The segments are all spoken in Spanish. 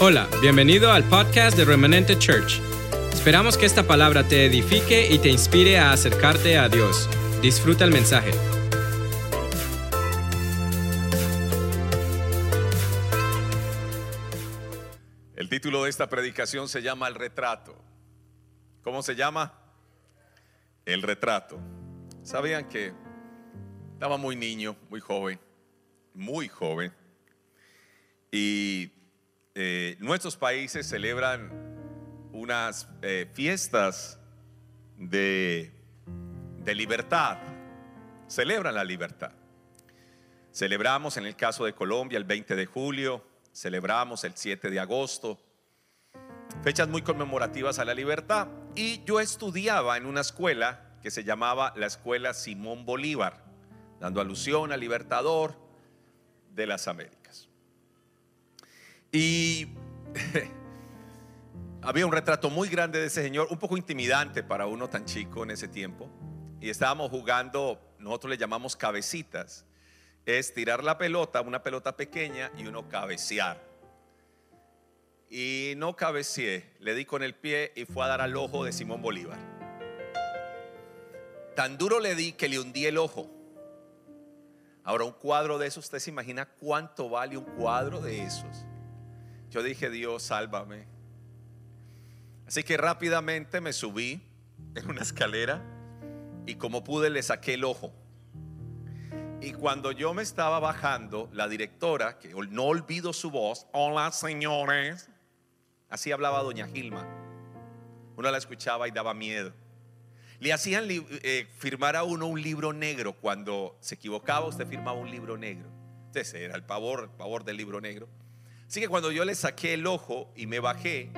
Hola, bienvenido al podcast de Remanente Church. Esperamos que esta palabra te edifique y te inspire a acercarte a Dios. Disfruta el mensaje. El título de esta predicación se llama El retrato. ¿Cómo se llama? El retrato. ¿Sabían que estaba muy niño, muy joven, muy joven? Y eh, nuestros países celebran unas eh, fiestas de, de libertad. Celebran la libertad. Celebramos en el caso de Colombia el 20 de julio, celebramos el 7 de agosto, fechas muy conmemorativas a la libertad. Y yo estudiaba en una escuela que se llamaba la Escuela Simón Bolívar, dando alusión al libertador de las Américas. Y había un retrato muy grande de ese señor, un poco intimidante para uno tan chico en ese tiempo. Y estábamos jugando, nosotros le llamamos cabecitas, es tirar la pelota, una pelota pequeña y uno cabecear. Y no cabeceé, le di con el pie y fue a dar al ojo de Simón Bolívar. Tan duro le di que le hundí el ojo. Ahora un cuadro de esos, ¿usted se imagina cuánto vale un cuadro de esos? Yo dije, Dios, sálvame. Así que rápidamente me subí en una escalera y como pude le saqué el ojo. Y cuando yo me estaba bajando, la directora, que no olvido su voz, hola señores, así hablaba doña Gilma. Uno la escuchaba y daba miedo. Le hacían eh, firmar a uno un libro negro. Cuando se equivocaba, usted firmaba un libro negro. Ese era el pavor, el pavor del libro negro. Así que cuando yo le saqué el ojo y me bajé,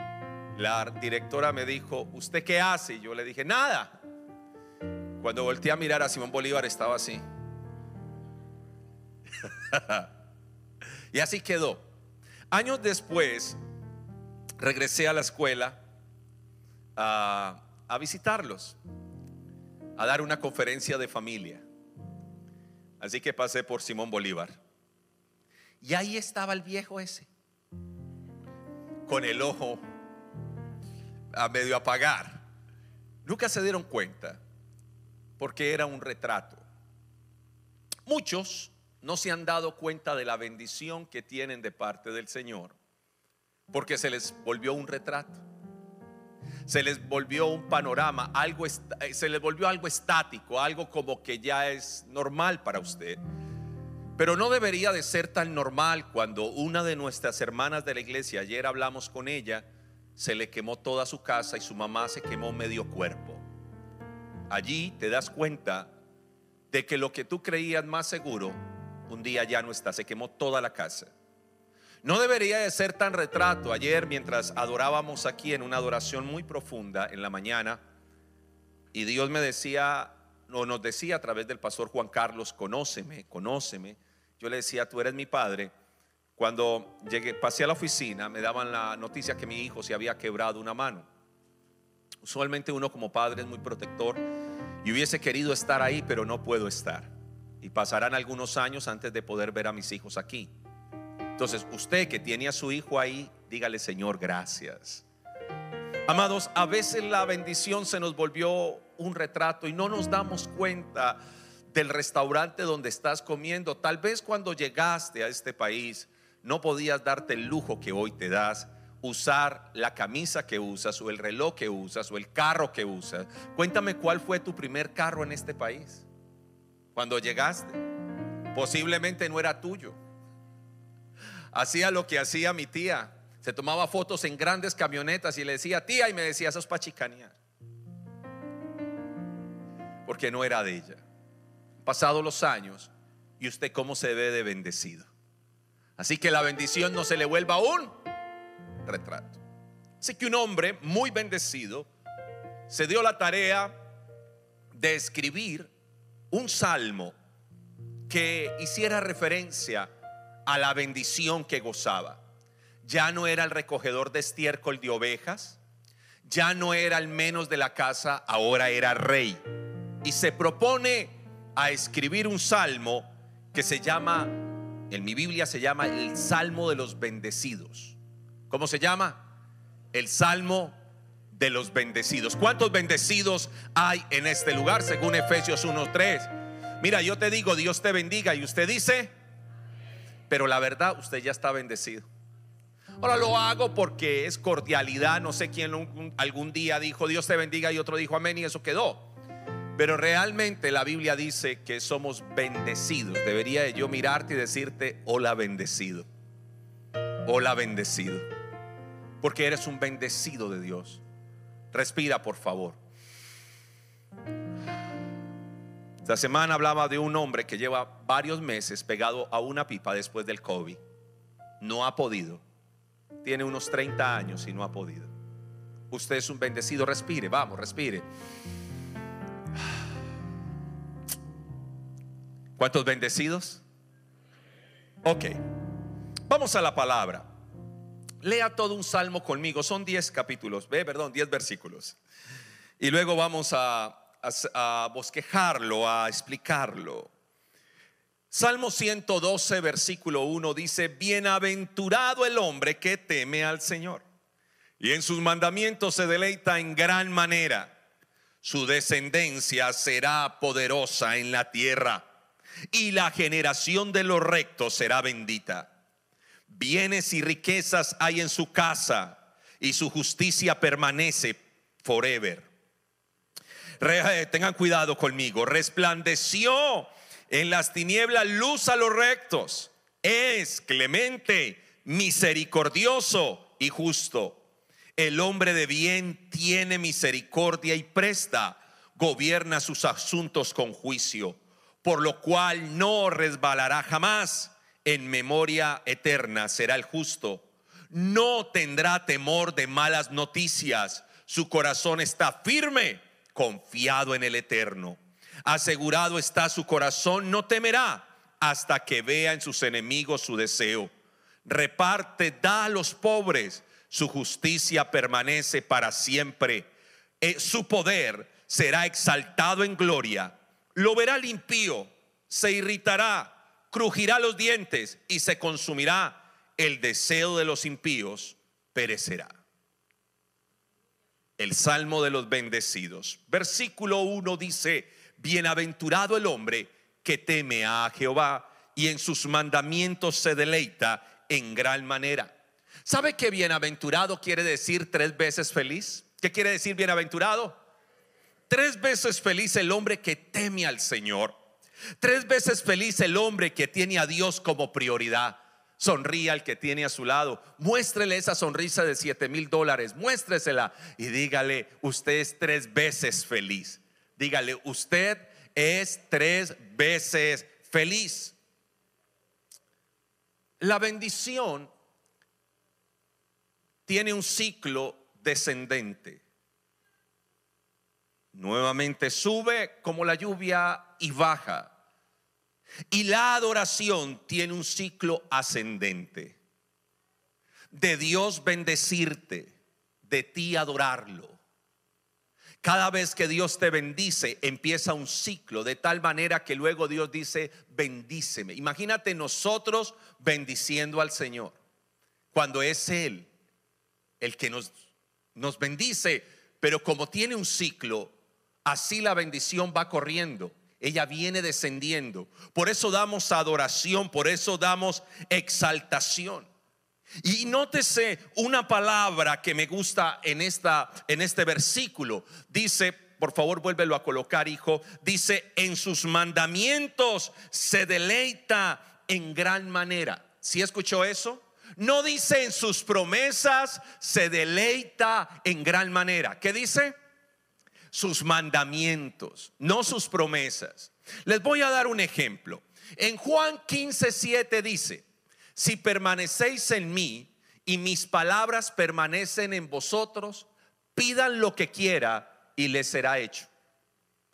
la directora me dijo, ¿usted qué hace? Y yo le dije, nada. Cuando volteé a mirar a Simón Bolívar estaba así. y así quedó. Años después, regresé a la escuela a, a visitarlos, a dar una conferencia de familia. Así que pasé por Simón Bolívar. Y ahí estaba el viejo ese, con el ojo a medio apagar. Nunca se dieron cuenta porque era un retrato. Muchos no se han dado cuenta de la bendición que tienen de parte del Señor porque se les volvió un retrato. Se les volvió un panorama, algo se les volvió algo estático, algo como que ya es normal para usted. Pero no debería de ser tan normal cuando una de nuestras hermanas de la iglesia, ayer hablamos con ella, se le quemó toda su casa y su mamá se quemó medio cuerpo. Allí te das cuenta de que lo que tú creías más seguro, un día ya no está, se quemó toda la casa. No debería de ser tan retrato. Ayer mientras adorábamos aquí en una adoración muy profunda en la mañana, y Dios me decía, o nos decía a través del pastor Juan Carlos, conóceme, conóceme. Yo le decía, tú eres mi padre cuando llegué, pasé a la oficina, me daban la noticia que mi hijo se había quebrado una mano. Usualmente uno como padre es muy protector y hubiese querido estar ahí, pero no puedo estar. Y pasarán algunos años antes de poder ver a mis hijos aquí. Entonces, usted que tiene a su hijo ahí, dígale, Señor, gracias. Amados, a veces la bendición se nos volvió un retrato y no nos damos cuenta del restaurante donde estás comiendo. Tal vez cuando llegaste a este país, no podías darte el lujo que hoy te das, usar la camisa que usas o el reloj que usas o el carro que usas. Cuéntame cuál fue tu primer carro en este país. Cuando llegaste, posiblemente no era tuyo. Hacía lo que hacía mi tía. Se tomaba fotos en grandes camionetas y le decía, tía, y me decía, eso es pachicanear. Porque no era de ella. Pasados los años, y usted cómo se ve de bendecido. Así que la bendición no se le vuelva un retrato. Así que un hombre muy bendecido se dio la tarea de escribir un salmo que hiciera referencia a la bendición que gozaba. Ya no era el recogedor de estiércol de ovejas, ya no era el menos de la casa, ahora era rey. Y se propone a escribir un salmo que se llama en mi Biblia se llama el Salmo de los Bendecidos. ¿Cómo se llama? El Salmo de los bendecidos. ¿Cuántos bendecidos hay en este lugar según Efesios 1.3? Mira, yo te digo, Dios te bendiga y usted dice, pero la verdad, usted ya está bendecido. Ahora lo hago porque es cordialidad. No sé quién algún día dijo Dios te bendiga y otro dijo amén y eso quedó. Pero realmente la Biblia dice que somos bendecidos. Debería yo mirarte y decirte hola bendecido. Hola bendecido. Porque eres un bendecido de Dios. Respira, por favor. Esta semana hablaba de un hombre que lleva varios meses pegado a una pipa después del COVID. No ha podido tiene unos 30 años y no ha podido. Usted es un bendecido, respire, vamos, respire. ¿Cuántos bendecidos? Ok, vamos a la palabra. Lea todo un salmo conmigo, son 10 capítulos, ve, perdón, 10 versículos. Y luego vamos a bosquejarlo, a explicarlo. Salmo 112, versículo 1 dice, bienaventurado el hombre que teme al Señor y en sus mandamientos se deleita en gran manera. Su descendencia será poderosa en la tierra y la generación de los rectos será bendita. Bienes y riquezas hay en su casa y su justicia permanece forever. Eh, tengan cuidado conmigo. Resplandeció en las tinieblas luz a los rectos. Es clemente, misericordioso y justo. El hombre de bien tiene misericordia y presta, gobierna sus asuntos con juicio, por lo cual no resbalará jamás. En memoria eterna será el justo. No tendrá temor de malas noticias. Su corazón está firme, confiado en el eterno. Asegurado está su corazón, no temerá hasta que vea en sus enemigos su deseo. Reparte, da a los pobres, su justicia permanece para siempre. Eh, su poder será exaltado en gloria. Lo verá el impío, se irritará, crujirá los dientes y se consumirá. El deseo de los impíos perecerá. El Salmo de los bendecidos. Versículo 1 dice, Bienaventurado el hombre que teme a Jehová y en sus mandamientos se deleita en gran manera. ¿Sabe que bienaventurado quiere decir tres veces feliz? ¿Qué quiere decir bienaventurado? Tres veces feliz el hombre que teme al Señor. Tres veces feliz el hombre que tiene a Dios como prioridad. Sonríe al que tiene a su lado. Muéstrele esa sonrisa de siete mil dólares. Muéstresela y dígale, usted es tres veces feliz. Dígale, usted es tres veces feliz. La bendición tiene un ciclo descendente. Nuevamente sube como la lluvia y baja. Y la adoración tiene un ciclo ascendente. De Dios bendecirte, de ti adorarlo cada vez que Dios te bendice, empieza un ciclo de tal manera que luego Dios dice, bendíceme. Imagínate nosotros bendiciendo al Señor, cuando es Él el que nos, nos bendice, pero como tiene un ciclo, así la bendición va corriendo. Ella viene descendiendo. Por eso damos adoración, por eso damos exaltación. Y nótese una palabra que me gusta en, esta, en este versículo. Dice, por favor vuélvelo a colocar, hijo. Dice, en sus mandamientos se deleita en gran manera. ¿Sí escuchó eso? No dice en sus promesas se deleita en gran manera. ¿Qué dice? Sus mandamientos, no sus promesas. Les voy a dar un ejemplo. En Juan 15, 7 dice, si permanecéis en mí y mis palabras permanecen en vosotros, pidan lo que quiera y les será hecho.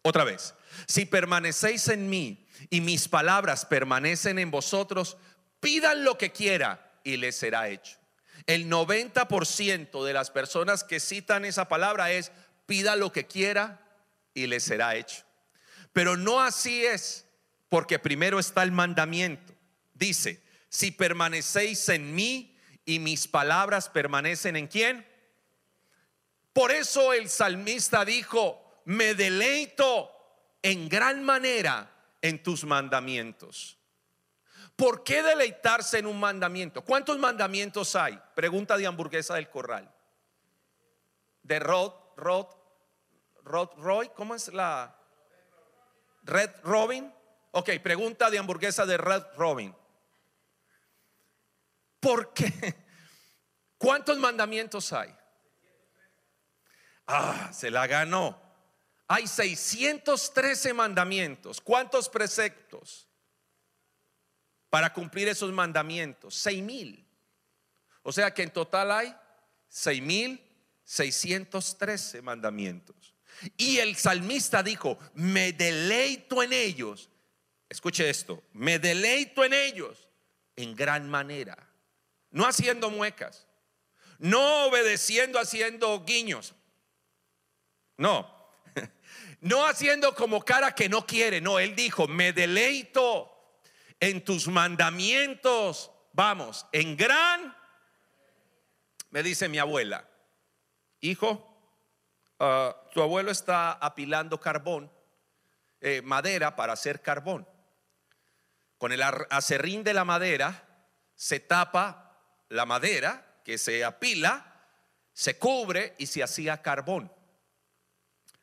Otra vez, si permanecéis en mí y mis palabras permanecen en vosotros, pidan lo que quiera y les será hecho. El 90% de las personas que citan esa palabra es pida lo que quiera y les será hecho. Pero no así es, porque primero está el mandamiento. Dice, si permanecéis en mí y mis palabras permanecen en quién. Por eso el salmista dijo, me deleito en gran manera en tus mandamientos. ¿Por qué deleitarse en un mandamiento? ¿Cuántos mandamientos hay? Pregunta de hamburguesa del corral. De Rod, Rod, Rod Roy, ¿cómo es la? Red Robin. Ok, pregunta de hamburguesa de Red Robin. ¿Por qué? ¿Cuántos mandamientos hay? Ah, se la ganó. Hay 613 mandamientos. ¿Cuántos preceptos? Para cumplir esos mandamientos. 6 mil. O sea que en total hay 6 mil 613 mandamientos. Y el salmista dijo, me deleito en ellos. Escuche esto, me deleito en ellos en gran manera. No haciendo muecas, no obedeciendo, haciendo guiños. No, no haciendo como cara que no quiere, no, él dijo, me deleito en tus mandamientos, vamos, en gran, me dice mi abuela, hijo, ah, tu abuelo está apilando carbón, eh, madera para hacer carbón. Con el acerrín de la madera se tapa la madera que se apila, se cubre y se hacía carbón.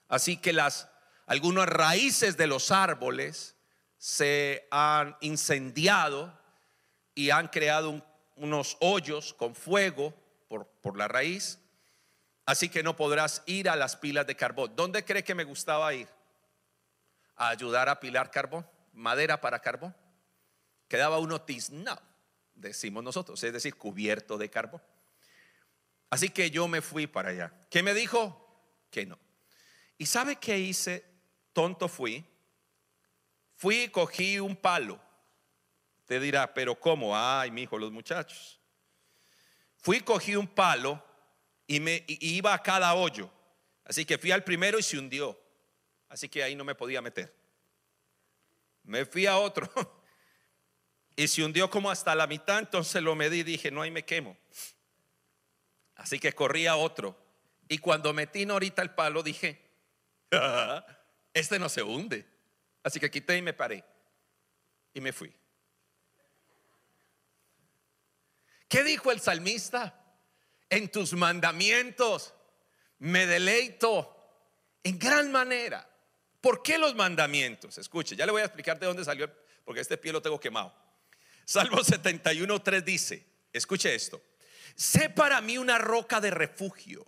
Así que las algunas raíces de los árboles se han incendiado y han creado unos hoyos con fuego por, por la raíz. Así que no podrás ir a las pilas de carbón. ¿Dónde cree que me gustaba ir? A ayudar a pilar carbón, madera para carbón. Quedaba uno tiznado, decimos nosotros, es decir, cubierto de carbón. Así que yo me fui para allá. ¿Qué me dijo? Que no. ¿Y sabe qué hice? Tonto fui. Fui y cogí un palo. Te dirá, pero ¿cómo? Ay, mi hijo, los muchachos. Fui y cogí un palo y me iba a cada hoyo. Así que fui al primero y se hundió. Así que ahí no me podía meter. Me fui a otro y se hundió como hasta la mitad. Entonces lo medí y dije, no, ahí me quemo. Así que corrí a otro. Y cuando metí ahorita el palo, dije, este no se hunde. Así que quité y me paré. Y me fui. ¿Qué dijo el salmista? En tus mandamientos me deleito en gran manera. ¿Por qué los mandamientos? Escuche, ya le voy a explicar de dónde salió, porque este pie lo tengo quemado. Salmo 71.3 dice, escuche esto, sé para mí una roca de refugio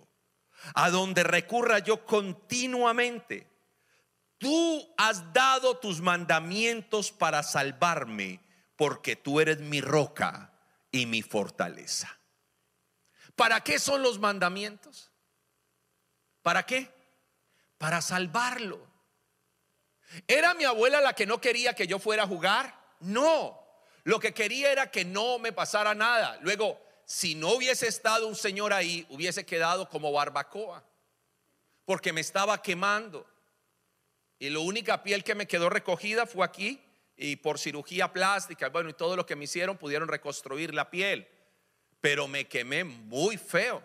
a donde recurra yo continuamente. Tú has dado tus mandamientos para salvarme, porque tú eres mi roca y mi fortaleza. ¿Para qué son los mandamientos? ¿Para qué? Para salvarlo. ¿Era mi abuela la que no quería que yo fuera a jugar? No. Lo que quería era que no me pasara nada. Luego, si no hubiese estado un señor ahí, hubiese quedado como barbacoa, porque me estaba quemando. Y la única piel que me quedó recogida fue aquí, y por cirugía plástica, bueno, y todo lo que me hicieron pudieron reconstruir la piel, pero me quemé muy feo.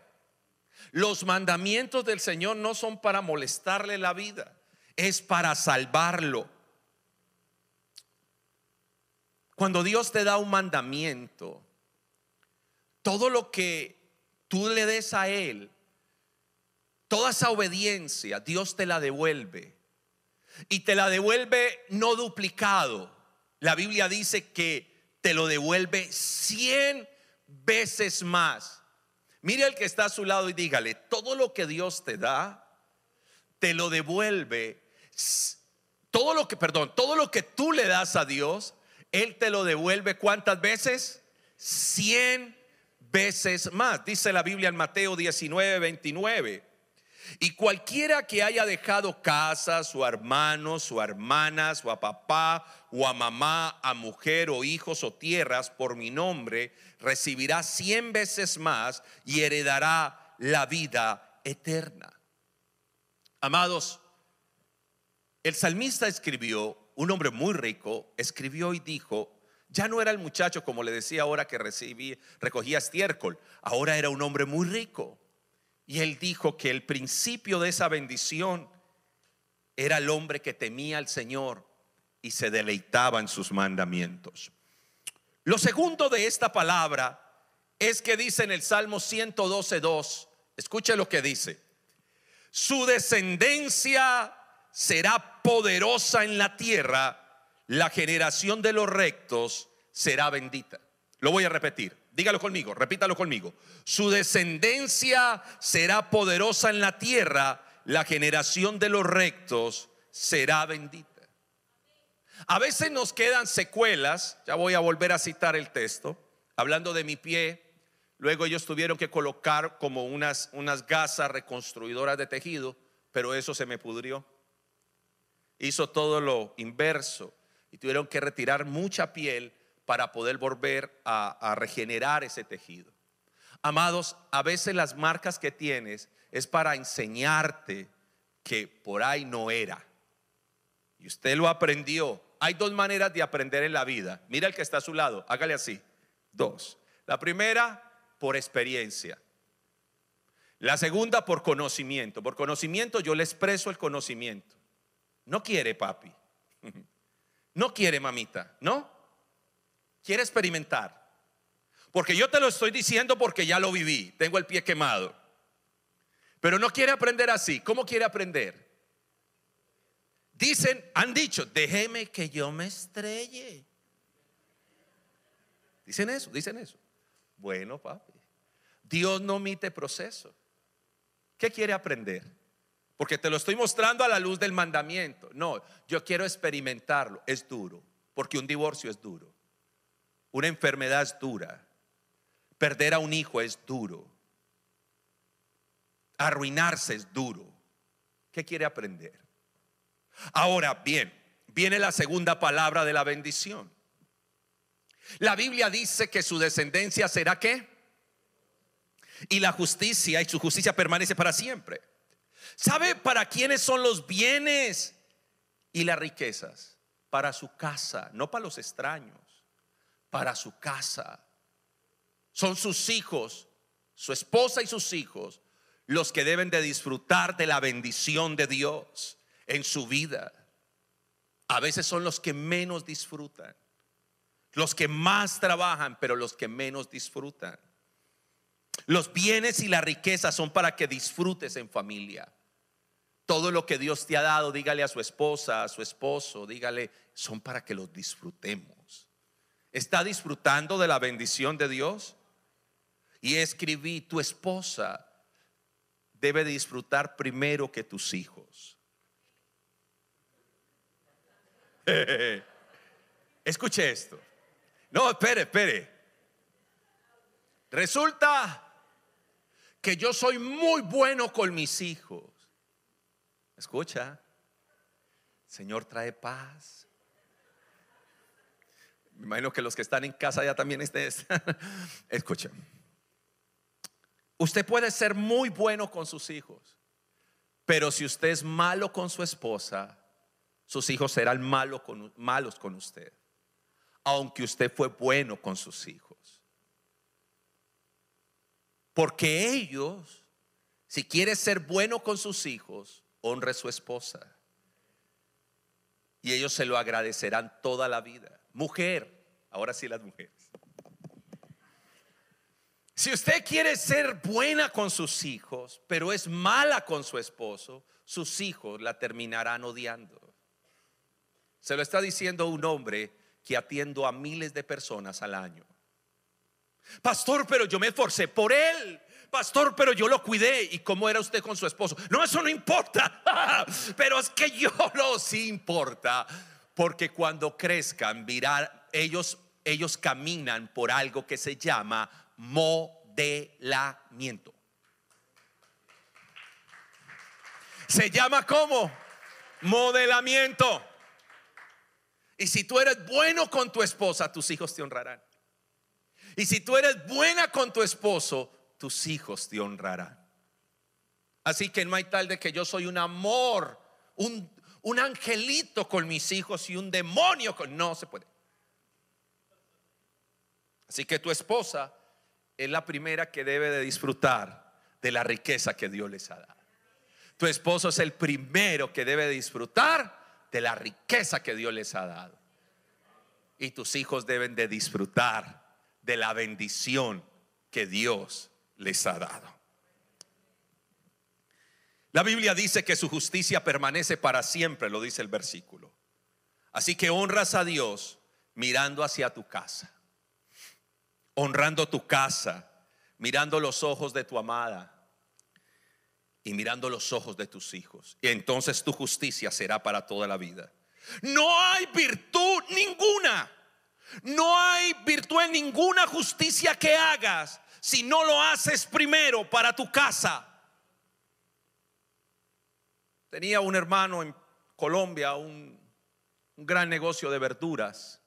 Los mandamientos del Señor no son para molestarle la vida, es para salvarlo. Cuando Dios te da un mandamiento, todo lo que tú le des a Él, toda esa obediencia, Dios te la devuelve. Y te la devuelve no duplicado. La Biblia dice que te lo devuelve cien veces más. Mire al que está a su lado y dígale, todo lo que Dios te da, te lo devuelve. Todo lo que, perdón, todo lo que tú le das a Dios, Él te lo devuelve cuántas veces? Cien veces más. Dice la Biblia en Mateo 19, 29. Y cualquiera que haya dejado casa, su hermano, su hermana, su a papá o a mamá, a mujer o hijos o tierras por mi nombre, recibirá cien veces más y heredará la vida eterna. Amados, el salmista escribió, un hombre muy rico, escribió y dijo Ya no era el muchacho, como le decía ahora, que recogía estiércol. Ahora era un hombre muy rico. Y él dijo que el principio de esa bendición era el hombre que temía al Señor y se deleitaba en sus mandamientos. Lo segundo de esta palabra es que dice en el Salmo 112.2, escuche lo que dice, su descendencia será poderosa en la tierra, la generación de los rectos será bendita. Lo voy a repetir, dígalo conmigo, repítalo conmigo. Su descendencia será poderosa en la tierra, la generación de los rectos será bendita. A veces nos quedan secuelas, ya voy a volver a citar el texto, hablando de mi pie, luego ellos tuvieron que colocar como unas, unas gasas reconstruidoras de tejido, pero eso se me pudrió. Hizo todo lo inverso y tuvieron que retirar mucha piel para poder volver a, regenerar ese tejido. Amados, a veces las marcas que tienes es para enseñarte que por ahí no era. Y usted lo aprendió. Hay dos maneras de aprender en la vida. Mira el que está a su lado, hágale así. Dos. La primera, por experiencia. La segunda, por conocimiento. Por conocimiento yo le expreso el conocimiento. No quiere papi. No quiere mamita, ¿no? Quiere experimentar. Porque yo te lo estoy diciendo porque ya lo viví. Tengo el pie quemado. Pero no quiere aprender así. ¿Cómo quiere aprender? Dicen, han dicho, déjeme que yo me estrelle. Dicen eso, dicen eso. Bueno, papi, Dios no omite proceso. ¿Qué quiere aprender? Porque te lo estoy mostrando a la luz del mandamiento. No, yo quiero experimentarlo. Es duro, porque un divorcio es duro. Una enfermedad es dura. Perder a un hijo es duro. Arruinarse es duro. ¿Qué quiere aprender? Ahora bien, viene la segunda palabra de la bendición. La Biblia dice que su descendencia será qué? Y la justicia y su justicia permanece para siempre. ¿Sabe para quiénes son los bienes y las riquezas? Para su casa, no para los extraños, para su casa. Son sus hijos, su esposa y sus hijos los que deben de disfrutar de la bendición de Dios en su vida. A veces son los que menos disfrutan, los que más trabajan, pero los que menos disfrutan. Los bienes y la riqueza son para que disfrutes en familia. Todo lo que Dios te ha dado, dígale a su esposa, a su esposo, dígale, son para que los disfrutemos. ¿Está disfrutando de la bendición de Dios? Y escribí, tu esposa debe disfrutar primero que tus hijos. Escuche esto. No, espere, espere. Resulta que yo soy muy bueno con mis hijos. Escucha. Señor trae paz. Me imagino que los que están en casa ya también estén. Escucha. Usted puede ser muy bueno con sus hijos, pero si usted es malo con su esposa, sus hijos serán con, malos con usted, aunque usted fue bueno con sus hijos. Porque ellos, si quiere ser bueno con sus hijos, honre a su esposa. Y ellos se lo agradecerán toda la vida. Mujer, ahora sí las mujeres. Si usted quiere ser buena con sus hijos, pero es mala con su esposo, sus hijos la terminarán odiando. Se lo está diciendo un hombre que atiendo a miles de personas al año. Pastor, pero yo me esforcé por él. Pastor, pero yo lo cuidé. ¿Y cómo era usted con su esposo? No, eso no importa. pero es que yo lo sí importa. Porque cuando crezcan, mirar, ellos, ellos caminan por algo que se llama modelamiento. Se llama como modelamiento. Y si tú eres bueno con tu esposa, tus hijos te honrarán. Y si tú eres buena con tu esposo, tus hijos te honrarán. Así que no hay tal de que yo soy un amor, un, un angelito con mis hijos y un demonio con... No se puede. Así que tu esposa es la primera que debe de disfrutar de la riqueza que Dios les ha dado. Tu esposo es el primero que debe disfrutar de la riqueza que Dios les ha dado. Y tus hijos deben de disfrutar de la bendición que Dios les ha dado. La Biblia dice que su justicia permanece para siempre, lo dice el versículo. Así que honras a Dios mirando hacia tu casa, honrando tu casa, mirando los ojos de tu amada y mirando los ojos de tus hijos. Y entonces tu justicia será para toda la vida. No hay virtud ninguna. No hay virtud en ninguna justicia que hagas si no lo haces primero para tu casa. Tenía un hermano en Colombia, un, gran negocio de verduras.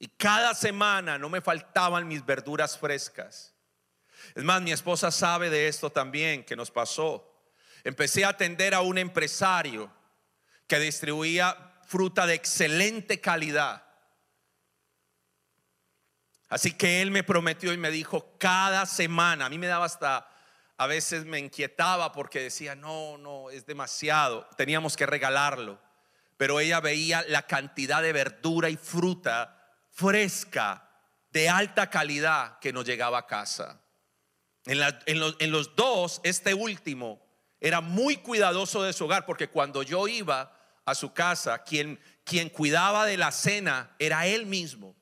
Y cada semana no me faltaban mis verduras frescas. Es más, mi esposa sabe de esto también que nos pasó. Empecé a atender a un empresario que distribuía fruta de excelente calidad. Así que él me prometió y me dijo cada semana, a mí me daba hasta, a veces me inquietaba porque decía, no, no, es demasiado, teníamos que regalarlo. Pero ella veía la cantidad de verdura y fruta fresca, de alta calidad que nos llegaba a casa. En, los, dos, este último era muy cuidadoso de su hogar porque cuando yo iba a su casa, quien, quien cuidaba de la cena era él mismo.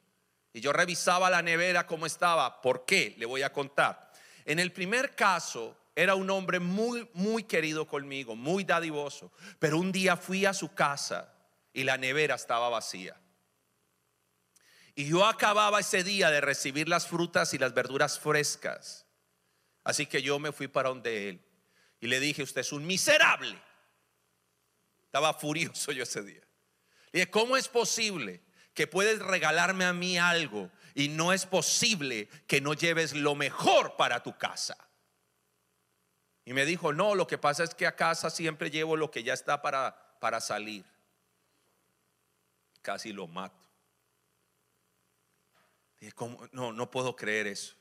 Y yo revisaba la nevera cómo estaba. ¿Por qué? Le voy a contar. En el primer caso, era un hombre muy, muy querido conmigo, muy dadivoso. Pero un día fui a su casa y la nevera estaba vacía. Y yo acababa ese día de recibir las frutas y las verduras frescas. Así que yo me fui para donde él y le dije, usted es un miserable. Estaba furioso yo ese día. Le dije, ¿cómo es posible que puedes regalarme a mí algo y no es posible que no lleves lo mejor para tu casa? Y me dijo, no, lo que pasa es que a casa siempre llevo lo que ya está para, para salir. Casi lo mato. Dije, ¿cómo? No, no puedo creer eso.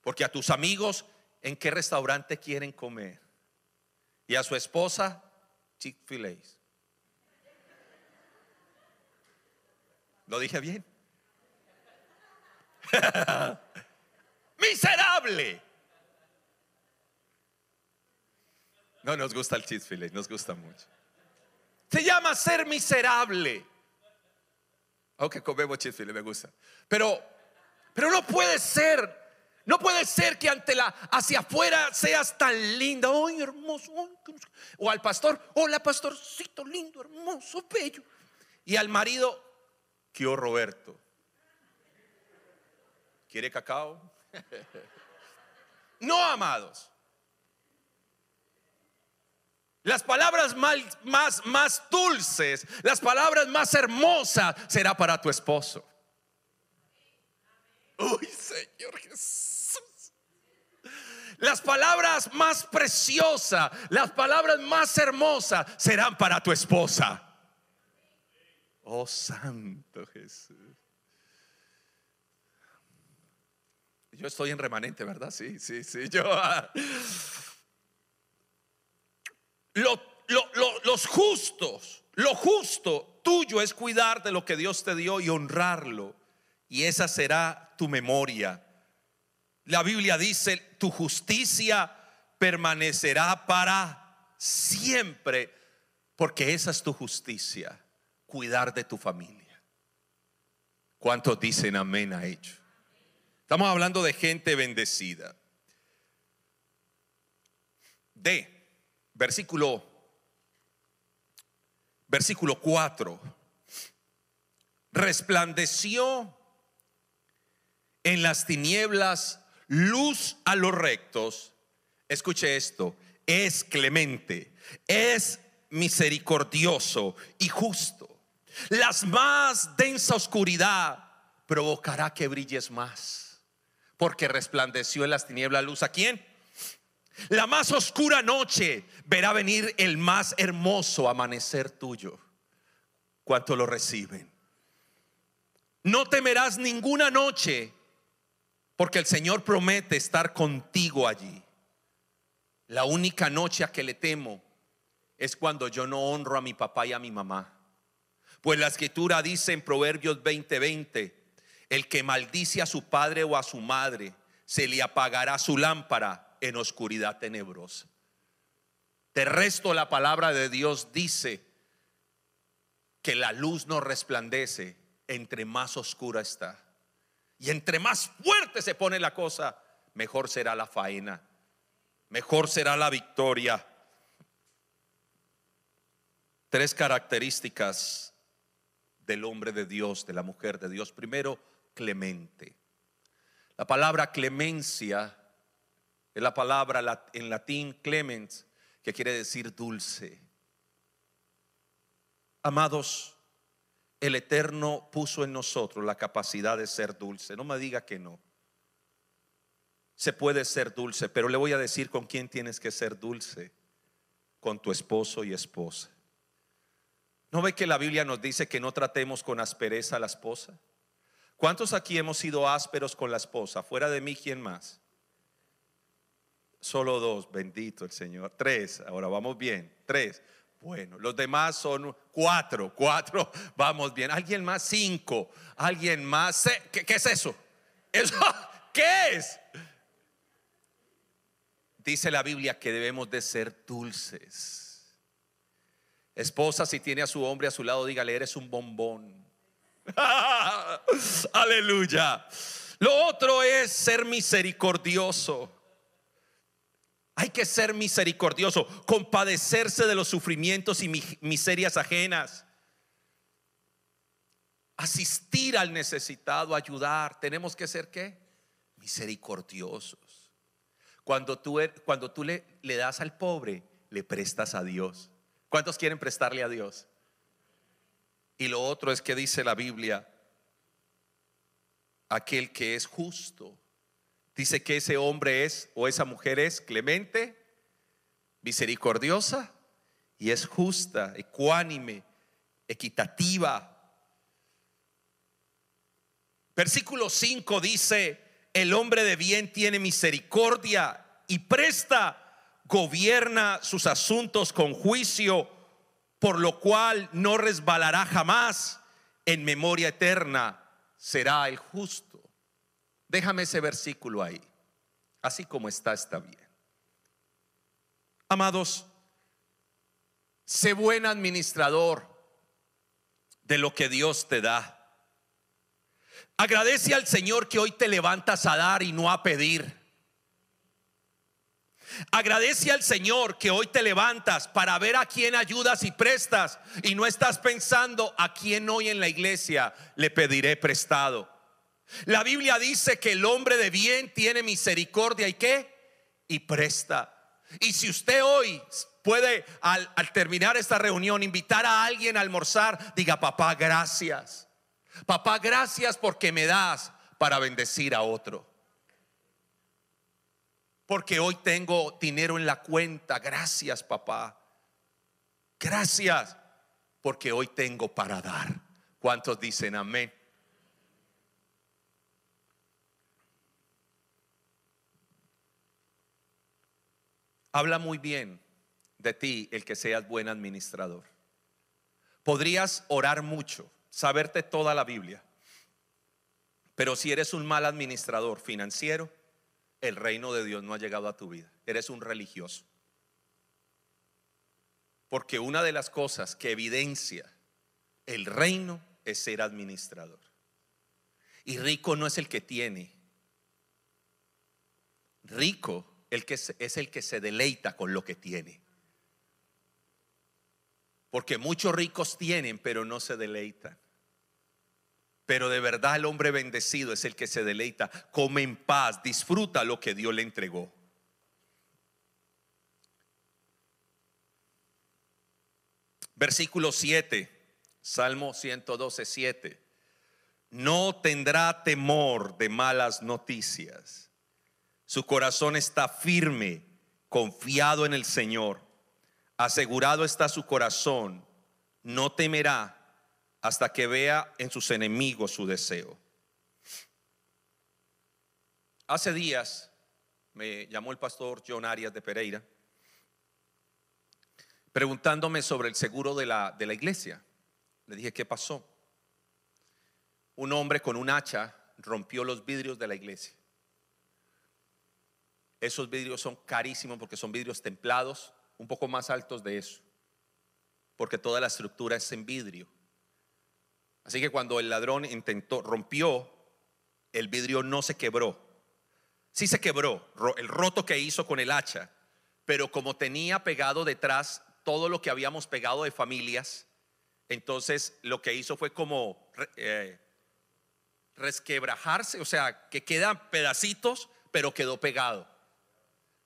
Porque a tus amigos, ¿en qué restaurante quieren comer? Y a su esposa, Chick-fil-A. ¿Lo dije bien? Miserable. No nos gusta el Chick-fil-A, nos gusta mucho. Se llama ser miserable. Aunque comemos Chick-fil-A, me gusta. Pero, pero no puede ser no puede ser que ante la hacia afuera seas tan linda, ¡ay, hermoso! o al pastor, hola pastorcito lindo, hermoso, bello. Y al marido, ¿qué Roberto? ¿Quiere cacao? no, amados. Las palabras más, más, más dulces, las palabras más hermosas será para tu esposo. Uy, Señor Jesús. Las palabras más preciosas, las palabras más hermosas serán para tu esposa. Oh Santo Jesús. Yo estoy en remanente, ¿verdad? Sí, sí, sí. Yo. Ah. los justos, lo justo tuyo es cuidar de lo que Dios te dio y honrarlo. Y esa será tu memoria la Biblia dice, tu justicia permanecerá para siempre, porque esa es tu justicia, cuidar de tu familia. ¿Cuántos dicen amén a ello? Estamos hablando de gente bendecida. De versículo versículo 4. Resplandeció en las tinieblas luz a los rectos, escuche esto, es clemente, es misericordioso y justo. Las más densa oscuridad provocará que brilles más, porque resplandeció en las tinieblas luz. ¿A quién? La más oscura noche verá venir el más hermoso amanecer tuyo. ¿Cuánto lo reciben? No temerás ninguna noche, porque el Señor promete estar contigo allí. La única noche a que le temo es cuando yo no honro a mi papá y a mi mamá. Pues la escritura dice en Proverbios 20:20, el que maldice a su padre o a su madre, se le apagará su lámpara en oscuridad tenebrosa. De resto, la palabra de Dios dice que la luz no resplandece entre más oscura está. Y entre más fuerte se pone la cosa, mejor será la faena, mejor será la victoria. Tres características del hombre de Dios, de la mujer de Dios. Primero, clemente. La palabra clemencia es la palabra en latín clemens, que quiere decir dulce. Amados, el Eterno puso en nosotros la capacidad de ser dulce. No me diga que no. Se puede ser dulce, pero le voy a decir con quién tienes que ser dulce. Con tu esposo y esposa. ¿No ve que la Biblia nos dice que no tratemos con aspereza a la esposa? ¿Cuántos aquí hemos sido ásperos con la esposa? Fuera de mí, ¿quién más? Solo dos, bendito el Señor. Tres, ahora vamos bien. Tres. Bueno, los demás son cuatro, cuatro, vamos bien. ¿Alguien más? Cinco. ¿Alguien más? ¿Qué, es eso? ¿Eso? ¿Qué es? Dice la Biblia que debemos de ser dulces. Esposa, si tiene a su hombre a su lado, dígale, eres un bombón. Aleluya. Lo otro es ser misericordioso. Hay que ser misericordioso, compadecerse de los sufrimientos y miserias ajenas. Asistir al necesitado, ayudar. Tenemos que ser qué? Misericordiosos. Cuando tú, er, cuando tú le, le das al pobre, le prestas a Dios. ¿Cuántos quieren prestarle a Dios? Y lo otro es que dice la Biblia, aquel que es justo Dice que ese hombre es o esa mujer es clemente, misericordiosa y es justa, ecuánime, equitativa. Versículo 5 dice, el hombre de bien tiene misericordia y presta, gobierna sus asuntos con juicio, por lo cual no resbalará jamás, en memoria eterna será el justo. Déjame ese versículo ahí. Así como está, está bien. Amados, sé buen administrador de lo que Dios te da. Agradece al Señor que hoy te levantas a dar y no a pedir. Agradece al Señor que hoy te levantas para ver a quién ayudas y prestas y no estás pensando a quién hoy en la iglesia le pediré prestado. La Biblia dice que el hombre de bien tiene misericordia y qué? Y presta. Y si usted hoy puede al, terminar esta reunión invitar a alguien a almorzar, diga, papá, gracias. Papá, gracias porque me das para bendecir a otro. Porque hoy tengo dinero en la cuenta. Gracias, papá. Gracias porque hoy tengo para dar. ¿Cuántos dicen amén? Habla muy bien de ti el que seas buen administrador. Podrías orar mucho, saberte toda la Biblia, pero si eres un mal administrador financiero, el reino de Dios no ha llegado a tu vida. Eres un religioso. Porque una de las cosas que evidencia el reino es ser administrador. Y rico no es el que tiene. Rico el que es el que se deleita con lo que tiene. Porque muchos ricos tienen, pero no se deleitan. Pero de verdad el hombre bendecido es el que se deleita, come en paz, disfruta lo que Dios le entregó. Versículo 7, Salmo 112, 7. No tendrá temor de malas noticias su corazón está firme, confiado en el Señor. Asegurado está su corazón, no temerá hasta que vea en sus enemigos su deseo. Hace días me llamó el pastor John Arias de Pereira preguntándome sobre el seguro de la, de la iglesia. Le dije, ¿qué pasó? Un hombre con un hacha rompió los vidrios de la iglesia. Esos vidrios son carísimos porque son vidrios templados, un poco más altos de eso, porque toda la estructura es en vidrio. Así que cuando el ladrón intentó, rompió, el vidrio no se quebró. Sí se quebró, el roto que hizo con el hacha, pero como tenía pegado detrás todo lo que habíamos pegado de familias. Entonces lo que hizo fue como eh, resquebrajarse, o sea, que quedan pedacitos, pero quedó pegado.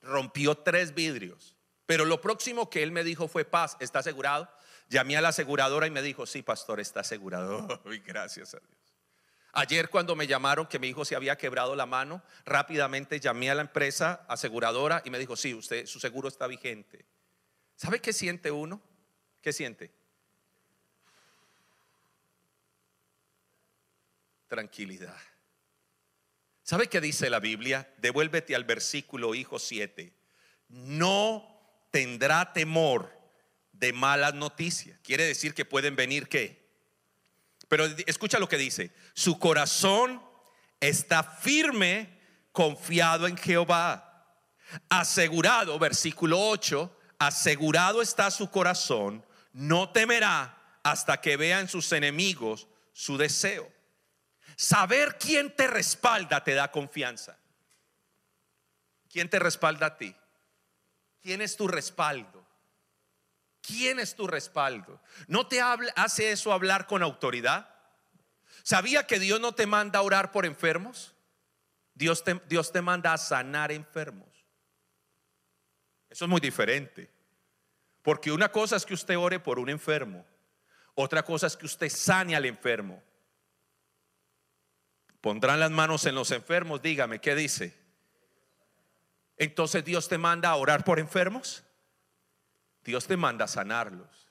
Rompió tres vidrios. Pero lo próximo que él me dijo fue, paz, ¿está asegurado? Llamé a la aseguradora y me dijo, sí, pastor, está asegurado. Y gracias a Dios. Ayer cuando me llamaron que mi hijo se había quebrado la mano, rápidamente llamé a la empresa aseguradora y me dijo, sí, usted, su seguro está vigente. ¿Sabe qué siente uno? ¿Qué siente? Tranquilidad. ¿Sabe qué dice la Biblia? Devuélvete al versículo, hijo 7. No tendrá temor de malas noticias. Quiere decir que pueden venir qué? Pero escucha lo que dice. Su corazón está firme, confiado en Jehová. Asegurado, versículo 8, asegurado está su corazón, no temerá hasta que vea en sus enemigos su deseo. Saber quién te respalda te da confianza. ¿Quién te respalda a ti? ¿Quién es tu respaldo? ¿Quién es tu respaldo? ¿No te hace eso hablar con autoridad? ¿Sabía que Dios no te manda a orar por enfermos? Dios te, Dios te manda a sanar enfermos. Eso es muy diferente. Porque una cosa es que usted ore por un enfermo, otra cosa es que usted sane al enfermo. Pondrán las manos en los enfermos, dígame, ¿qué dice? Entonces Dios te manda a orar por enfermos. Dios te manda a sanarlos.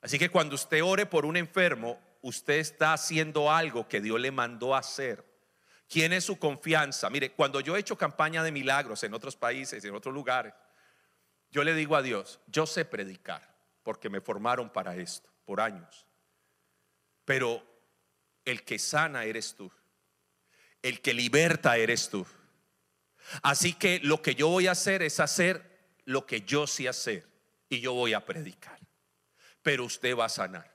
Así que cuando usted ore por un enfermo, usted está haciendo algo que Dios le mandó hacer. ¿Quién es su confianza? Mire, cuando yo he hecho campaña de milagros en otros países, en otros lugares, yo le digo a Dios, yo sé predicar, porque me formaron para esto, por años. Pero el que sana eres tú. El que liberta eres tú. Así que lo que yo voy a hacer es hacer lo que yo sé hacer. Y yo voy a predicar. Pero usted va a sanar.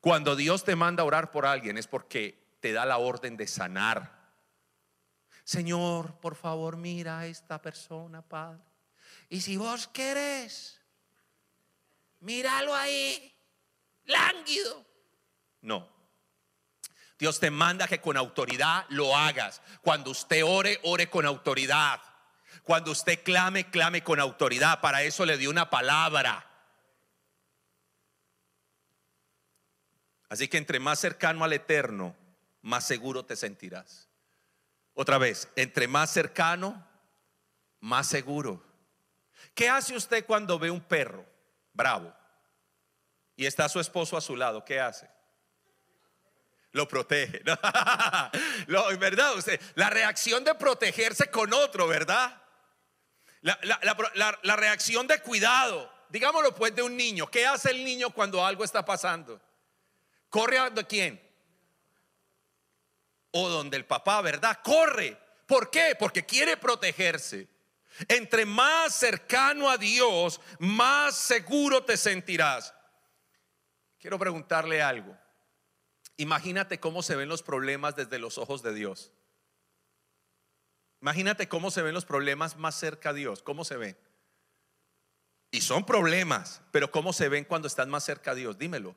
Cuando Dios te manda a orar por alguien es porque te da la orden de sanar. Señor, por favor, mira a esta persona, Padre. Y si vos querés, míralo ahí, lánguido. No. Dios te manda que con autoridad lo hagas. Cuando usted ore, ore con autoridad. Cuando usted clame, clame con autoridad. Para eso le dio una palabra. Así que entre más cercano al eterno, más seguro te sentirás. Otra vez, entre más cercano, más seguro. ¿Qué hace usted cuando ve un perro bravo y está su esposo a su lado? ¿Qué hace? Lo protege. ¿Verdad? Usted, la reacción de protegerse con otro, ¿verdad? La, la reacción de cuidado. Digámoslo pues de un niño. ¿Qué hace el niño cuando algo está pasando? ¿Corre a quién? O donde el papá, ¿verdad? Corre. ¿Por qué? Porque quiere protegerse. Entre más cercano a Dios, más seguro te sentirás. Quiero preguntarle algo. Imagínate cómo se ven los problemas desde los ojos de Dios. Imagínate cómo se ven los problemas más cerca a Dios. ¿Cómo se ven? Y son problemas, pero ¿cómo se ven cuando están más cerca a Dios? Dímelo.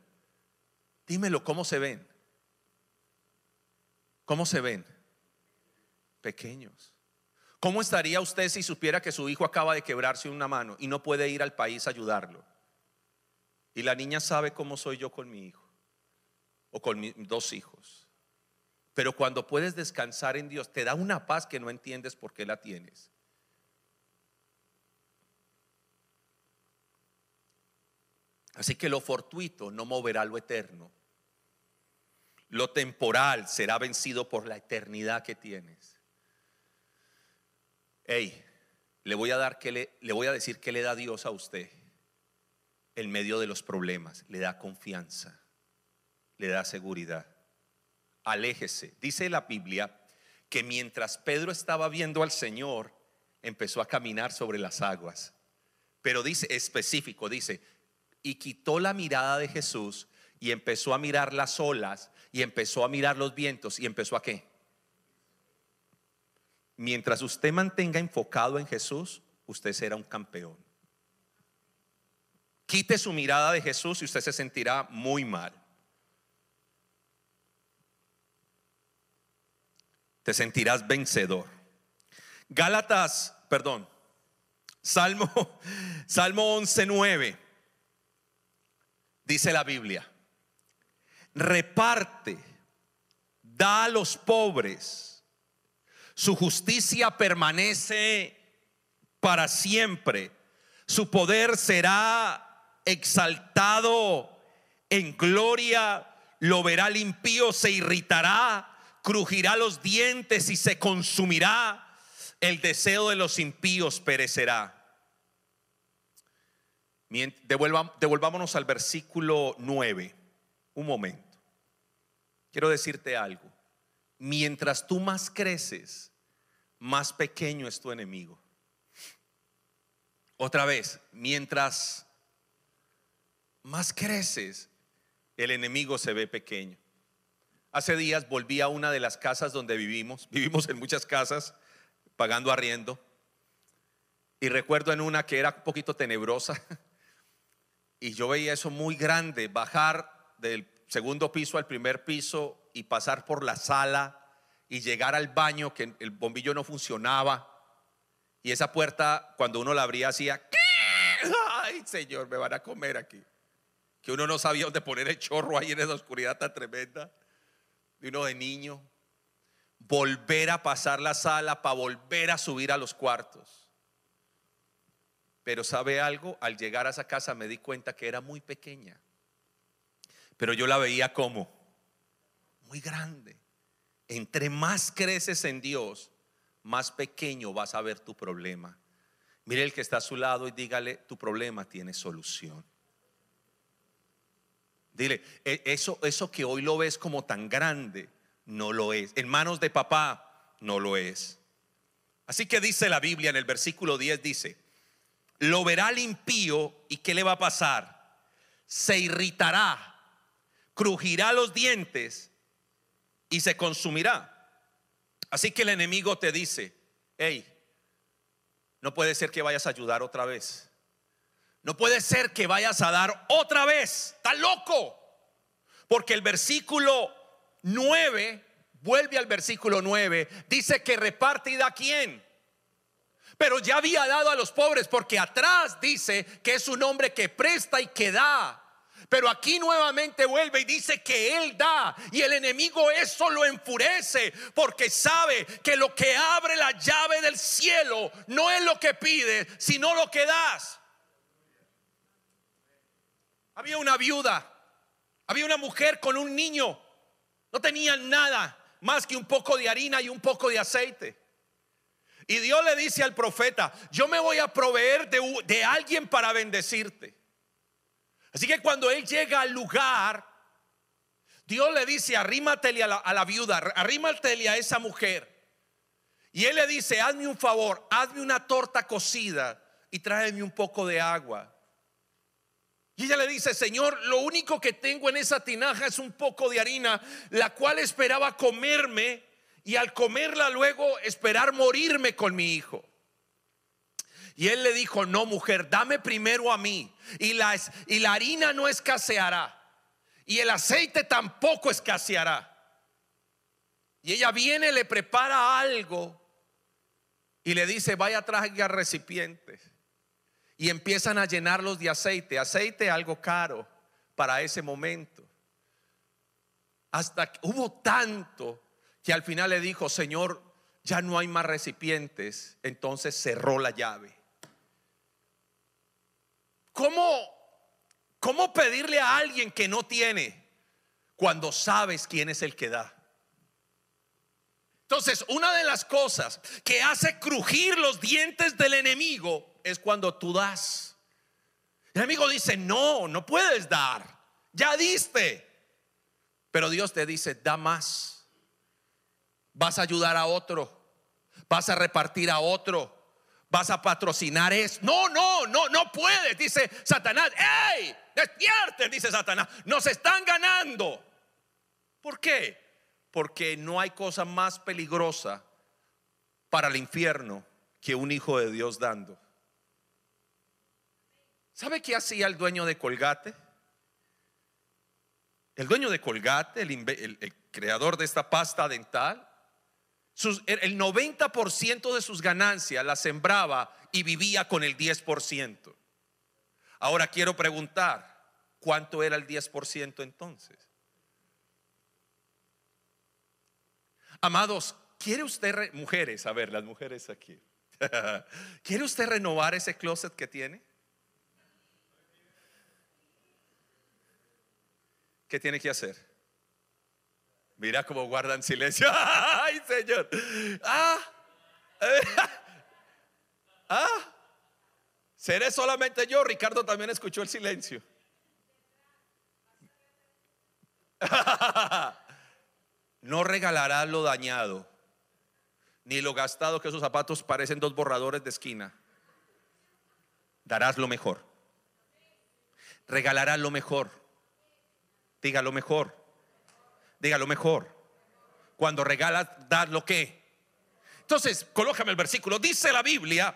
Dímelo, ¿cómo se ven? ¿Cómo se ven? Pequeños. ¿Cómo estaría usted si supiera que su hijo acaba de quebrarse una mano y no puede ir al país a ayudarlo? Y la niña sabe cómo soy yo con mi hijo o con mis dos hijos. Pero cuando puedes descansar en Dios, te da una paz que no entiendes por qué la tienes. Así que lo fortuito no moverá lo eterno. Lo temporal será vencido por la eternidad que tienes. Hey, le voy a dar que le, le voy a decir que le da Dios a usted en medio de los problemas. Le da confianza, le da seguridad. Aléjese. Dice la Biblia que mientras Pedro estaba viendo al Señor, empezó a caminar sobre las aguas. Pero dice específico, dice, y quitó la mirada de Jesús y empezó a mirar las olas y empezó a mirar los vientos y empezó a qué? Mientras usted mantenga enfocado en Jesús, usted será un campeón. Quite su mirada de Jesús y usted se sentirá muy mal. Te sentirás vencedor. Gálatas, perdón, Salmo, Salmo 11.9, dice la Biblia, reparte, da a los pobres, su justicia permanece para siempre, su poder será exaltado en gloria, lo verá el impío, se irritará, crujirá los dientes y se consumirá el deseo de los impíos perecerá. devolvámonos al versículo 9. Un momento. Quiero decirte algo. Mientras tú más creces, más pequeño es tu enemigo. Otra vez, mientras más creces, el enemigo se ve pequeño. Hace días volví a una de las casas donde vivimos. Vivimos en muchas casas pagando arriendo. Y recuerdo en una que era un poquito tenebrosa. Y yo veía eso muy grande, bajar del segundo piso al primer piso y pasar por la sala y llegar al baño que el bombillo no funcionaba. Y esa puerta, cuando uno la abría, hacía, ay Señor, me van a comer aquí. Que uno no sabía dónde poner el chorro ahí en esa oscuridad tan tremenda. Y uno de niño volver a pasar la sala para volver a subir a los cuartos. Pero sabe algo, al llegar a esa casa me di cuenta que era muy pequeña. Pero yo la veía como muy grande. Entre más creces en Dios, más pequeño vas a ver tu problema. Mire el que está a su lado y dígale, tu problema tiene solución. Dile, e, eso, eso que hoy lo ves como tan grande, no lo es. En manos de papá, no lo es. Así que dice la Biblia en el versículo 10, dice, lo verá el impío y ¿qué le va a pasar? Se irritará, crujirá los dientes y se consumirá. Así que el enemigo te dice, hey, no puede ser que vayas a ayudar otra vez. No puede ser que vayas a dar otra vez. Está loco. Porque el versículo 9, vuelve al versículo 9, dice que reparte y da quién. Pero ya había dado a los pobres porque atrás dice que es un hombre que presta y que da. Pero aquí nuevamente vuelve y dice que Él da y el enemigo eso lo enfurece porque sabe que lo que abre la llave del cielo no es lo que pide, sino lo que das. Había una viuda, había una mujer con un niño no tenían nada más que un poco de harina y un poco de aceite. Y Dios le dice al profeta, yo me voy a proveer de, alguien para bendecirte. Así que cuando él llega al lugar, Dios le dice, arrímatele a la, a la viuda, arrímatele a esa mujer. Y él le dice, hazme un favor, hazme una torta cocida y tráeme un poco de agua. Ella le dice, Señor, lo único que tengo en esa tinaja es un poco de harina, la cual esperaba comerme y al comerla luego esperar morirme con mi hijo. Y él le dijo, no mujer, dame primero a mí. Y la, y la harina no escaseará. Y el aceite tampoco escaseará. Y ella viene, le prepara algo y le dice, vaya traiga recipientes y empiezan a llenarlos de aceite. Aceite algo caro para ese momento. Hasta que hubo tanto que al final le dijo, Señor, ya no hay más recipientes. Entonces cerró la llave. ¿Cómo, ¿Cómo pedirle a alguien que no tiene cuando sabes quién es el que da? Entonces, una de las cosas que hace crujir los dientes del enemigo es cuando tú das. El enemigo dice, no, no puedes dar. Ya diste. Pero Dios te dice, da más. Vas a ayudar a otro. Vas a repartir a otro vas a patrocinar eso. No, no, no, no puedes, dice Satanás. ¡Ey! Despierten, dice Satanás. Nos están ganando. ¿Por qué? Porque no hay cosa más peligrosa para el infierno que un hijo de Dios dando. ¿Sabe qué hacía el dueño de Colgate? El dueño de Colgate, el, creador de esta pasta dental, el 90% de sus ganancias las sembraba y vivía con el 10%. Ahora quiero preguntar, ¿cuánto era el 10% entonces? Amados, ¿quiere usted, mujeres, a ver, las mujeres aquí, ¿quiere usted renovar ese closet que tiene? ¿Qué tiene que hacer? Mira cómo guardan silencio. Ay, Señor. Ah. ah. Seré solamente yo. Ricardo también escuchó el silencio. no regalarás lo dañado, ni lo gastado que esos zapatos parecen dos borradores de esquina. Darás lo mejor. Regalarás lo mejor. Diga lo mejor. Diga lo mejor. Cuando regalas, dar lo que. Entonces, colójame el versículo. Dice la Biblia,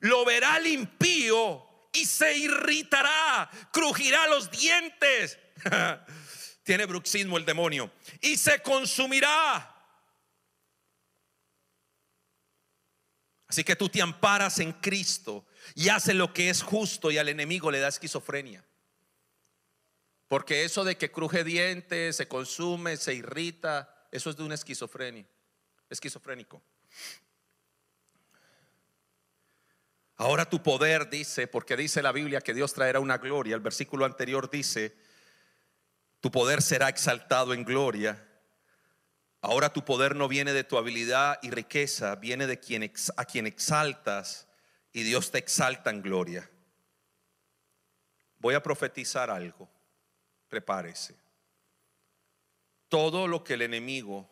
lo verá el impío y se irritará, crujirá los dientes. Tiene bruxismo el demonio. Y se consumirá. Así que tú te amparas en Cristo y haces lo que es justo y al enemigo le da esquizofrenia. Porque eso de que cruje dientes, se consume, se irrita, eso es de una esquizofrenia, esquizofrénico. Ahora tu poder dice, porque dice la Biblia que Dios traerá una gloria. El versículo anterior dice, tu poder será exaltado en gloria. Ahora tu poder no viene de tu habilidad y riqueza, viene de quien a quien exaltas y Dios te exalta en gloria. Voy a profetizar algo prepárese. Todo lo que el enemigo,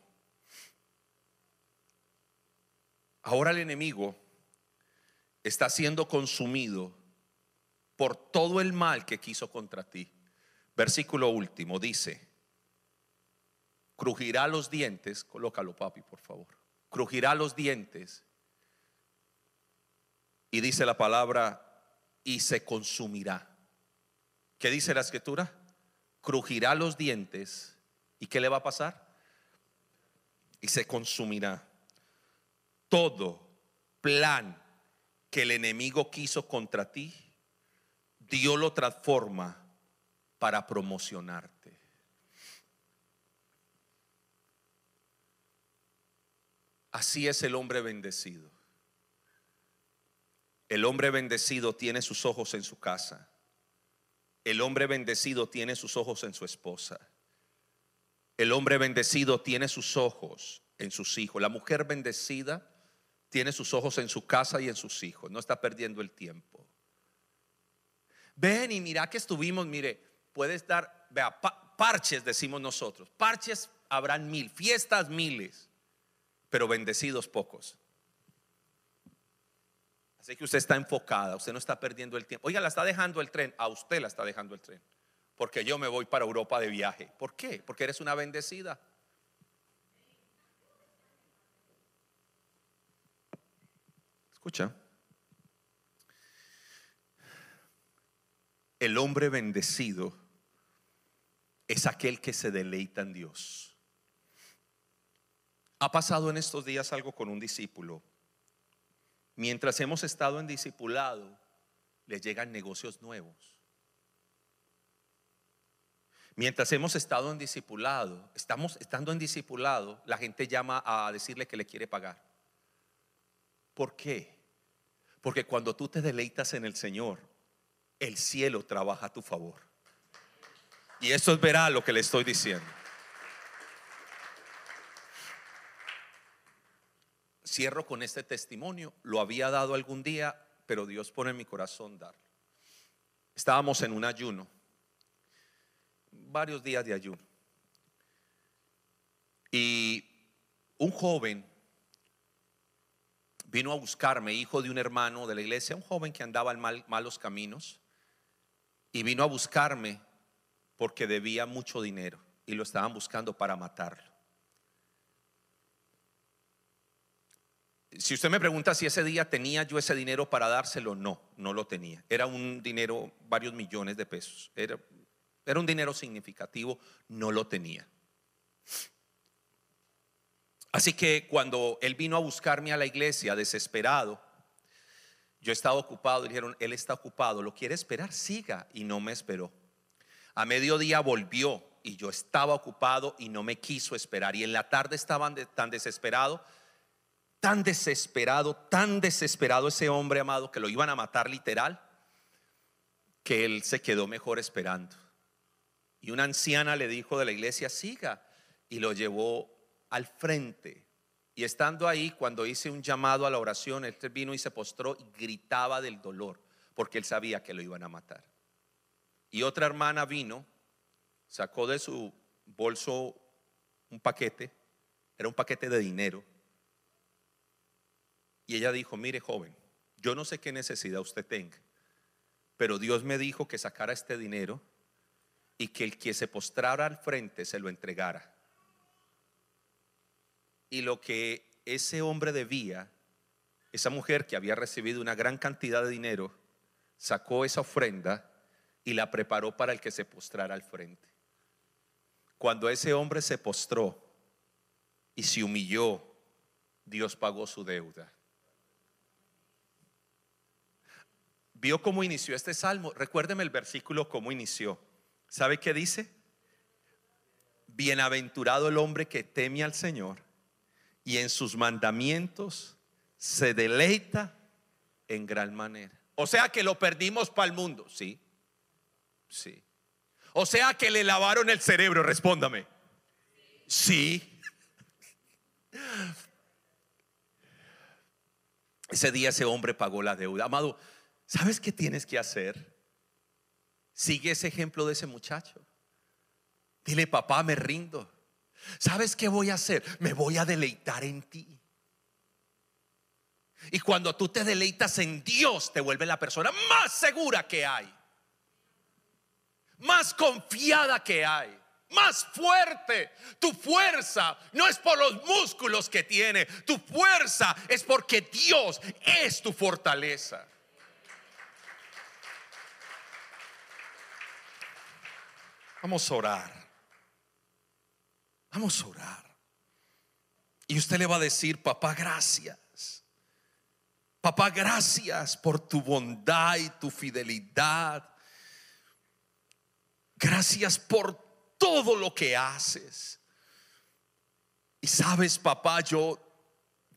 ahora el enemigo está siendo consumido por todo el mal que quiso contra ti. Versículo último dice, crujirá los dientes, colócalo papi, por favor, crujirá los dientes y dice la palabra y se consumirá. ¿Qué dice la escritura? Crujirá los dientes. ¿Y qué le va a pasar? Y se consumirá. Todo plan que el enemigo quiso contra ti, Dios lo transforma para promocionarte. Así es el hombre bendecido. El hombre bendecido tiene sus ojos en su casa. El hombre bendecido tiene sus ojos en su esposa. El hombre bendecido tiene sus ojos en sus hijos. La mujer bendecida tiene sus ojos en su casa y en sus hijos. No está perdiendo el tiempo. Ven y mira que estuvimos, mire, puedes dar, vea, parches decimos nosotros. Parches habrán mil, fiestas miles, pero bendecidos pocos. Así que usted está enfocada, usted no está perdiendo el tiempo. Oiga, la está dejando el tren, a usted la está dejando el tren. Porque yo me voy para Europa de viaje. ¿Por qué? Porque eres una bendecida. Escucha. El hombre bendecido es aquel que se deleita en Dios. Ha pasado en estos días algo con un discípulo Mientras hemos estado en discipulado, les llegan negocios nuevos. Mientras hemos estado en discipulado, estamos estando en discipulado, la gente llama a decirle que le quiere pagar. ¿Por qué? Porque cuando tú te deleitas en el Señor, el cielo trabaja a tu favor. Y esto es verá lo que le estoy diciendo. Cierro con este testimonio. Lo había dado algún día, pero Dios pone en mi corazón darlo. Estábamos en un ayuno, varios días de ayuno. Y un joven vino a buscarme, hijo de un hermano de la iglesia, un joven que andaba en malos caminos, y vino a buscarme porque debía mucho dinero y lo estaban buscando para matarlo. Si usted me pregunta si ese día tenía yo ese dinero para dárselo, no, no lo tenía. Era un dinero, varios millones de pesos. Era, era un dinero significativo, no lo tenía. Así que cuando él vino a buscarme a la iglesia desesperado, yo estaba ocupado, dijeron, él está ocupado, lo quiere esperar, siga, y no me esperó. A mediodía volvió y yo estaba ocupado y no me quiso esperar. Y en la tarde estaban tan desesperado, tan desesperado, tan desesperado ese hombre amado que lo iban a matar literal, que él se quedó mejor esperando. Y una anciana le dijo de la iglesia, siga, y lo llevó al frente. Y estando ahí, cuando hice un llamado a la oración, él vino y se postró y gritaba del dolor, porque él sabía que lo iban a matar. Y otra hermana vino, sacó de su bolso un paquete, era un paquete de dinero. Y ella dijo, mire joven, yo no sé qué necesidad usted tenga, pero Dios me dijo que sacara este dinero y que el que se postrara al frente se lo entregara y lo que ese hombre debía, esa mujer que había recibido una gran cantidad de dinero, sacó esa ofrenda y la preparó para el que se postrara al frente. Cuando ese hombre se postró y se humilló, Dios pagó su deuda. ¿Vio cómo inició este salmo? Recuérdeme el versículo cómo inició. ¿Sabe qué dice? Bienaventurado el hombre que teme al Señor y en sus mandamientos se deleita en gran manera. O sea que lo perdimos para el mundo, sí. Sí. O sea que le lavaron el cerebro, respóndame. Sí. Ese día ese hombre pagó la deuda. Amado, ¿sabes qué tienes que hacer? Sigue ese ejemplo de ese muchacho. Dile, papá, me rindo. ¿Sabes qué voy a hacer? Me voy a deleitar en ti. Y cuando tú te deleitas en Dios, te vuelve la persona más segura que hay. Más confiada que hay. Más fuerte. Tu fuerza no es por los músculos que tiene. Tu fuerza es porque Dios es tu fortaleza. Vamos a orar. Vamos a orar. Y usted le va a decir, papá, gracias. Papá, gracias por tu bondad y tu fidelidad. Gracias por todo lo que haces. Y sabes, papá, yo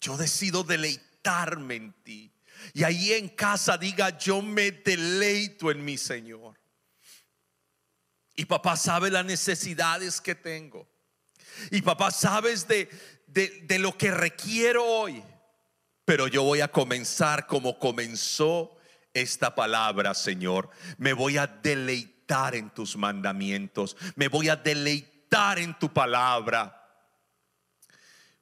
yo decido deleitarme en ti. Y ahí en casa diga, yo me deleito en mi Señor. Y papá sabe las necesidades que tengo. Y papá, sabes de, de, lo que requiero hoy. Pero yo voy a comenzar como comenzó esta palabra, Señor. Me voy a deleitar en tus mandamientos. Me voy a deleitar en tu palabra.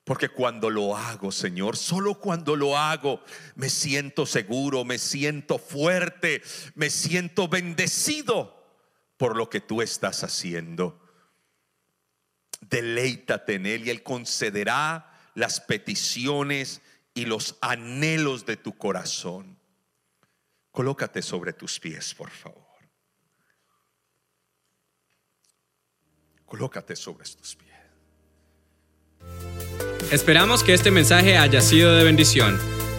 Porque cuando lo hago, Señor, solo cuando lo hago, me siento seguro, me siento fuerte, me siento bendecido por lo que tú estás haciendo deleítate en Él y Él concederá las peticiones y los anhelos de tu corazón. Colócate sobre tus pies, por favor. Colócate sobre tus pies. Esperamos que este mensaje haya sido de bendición.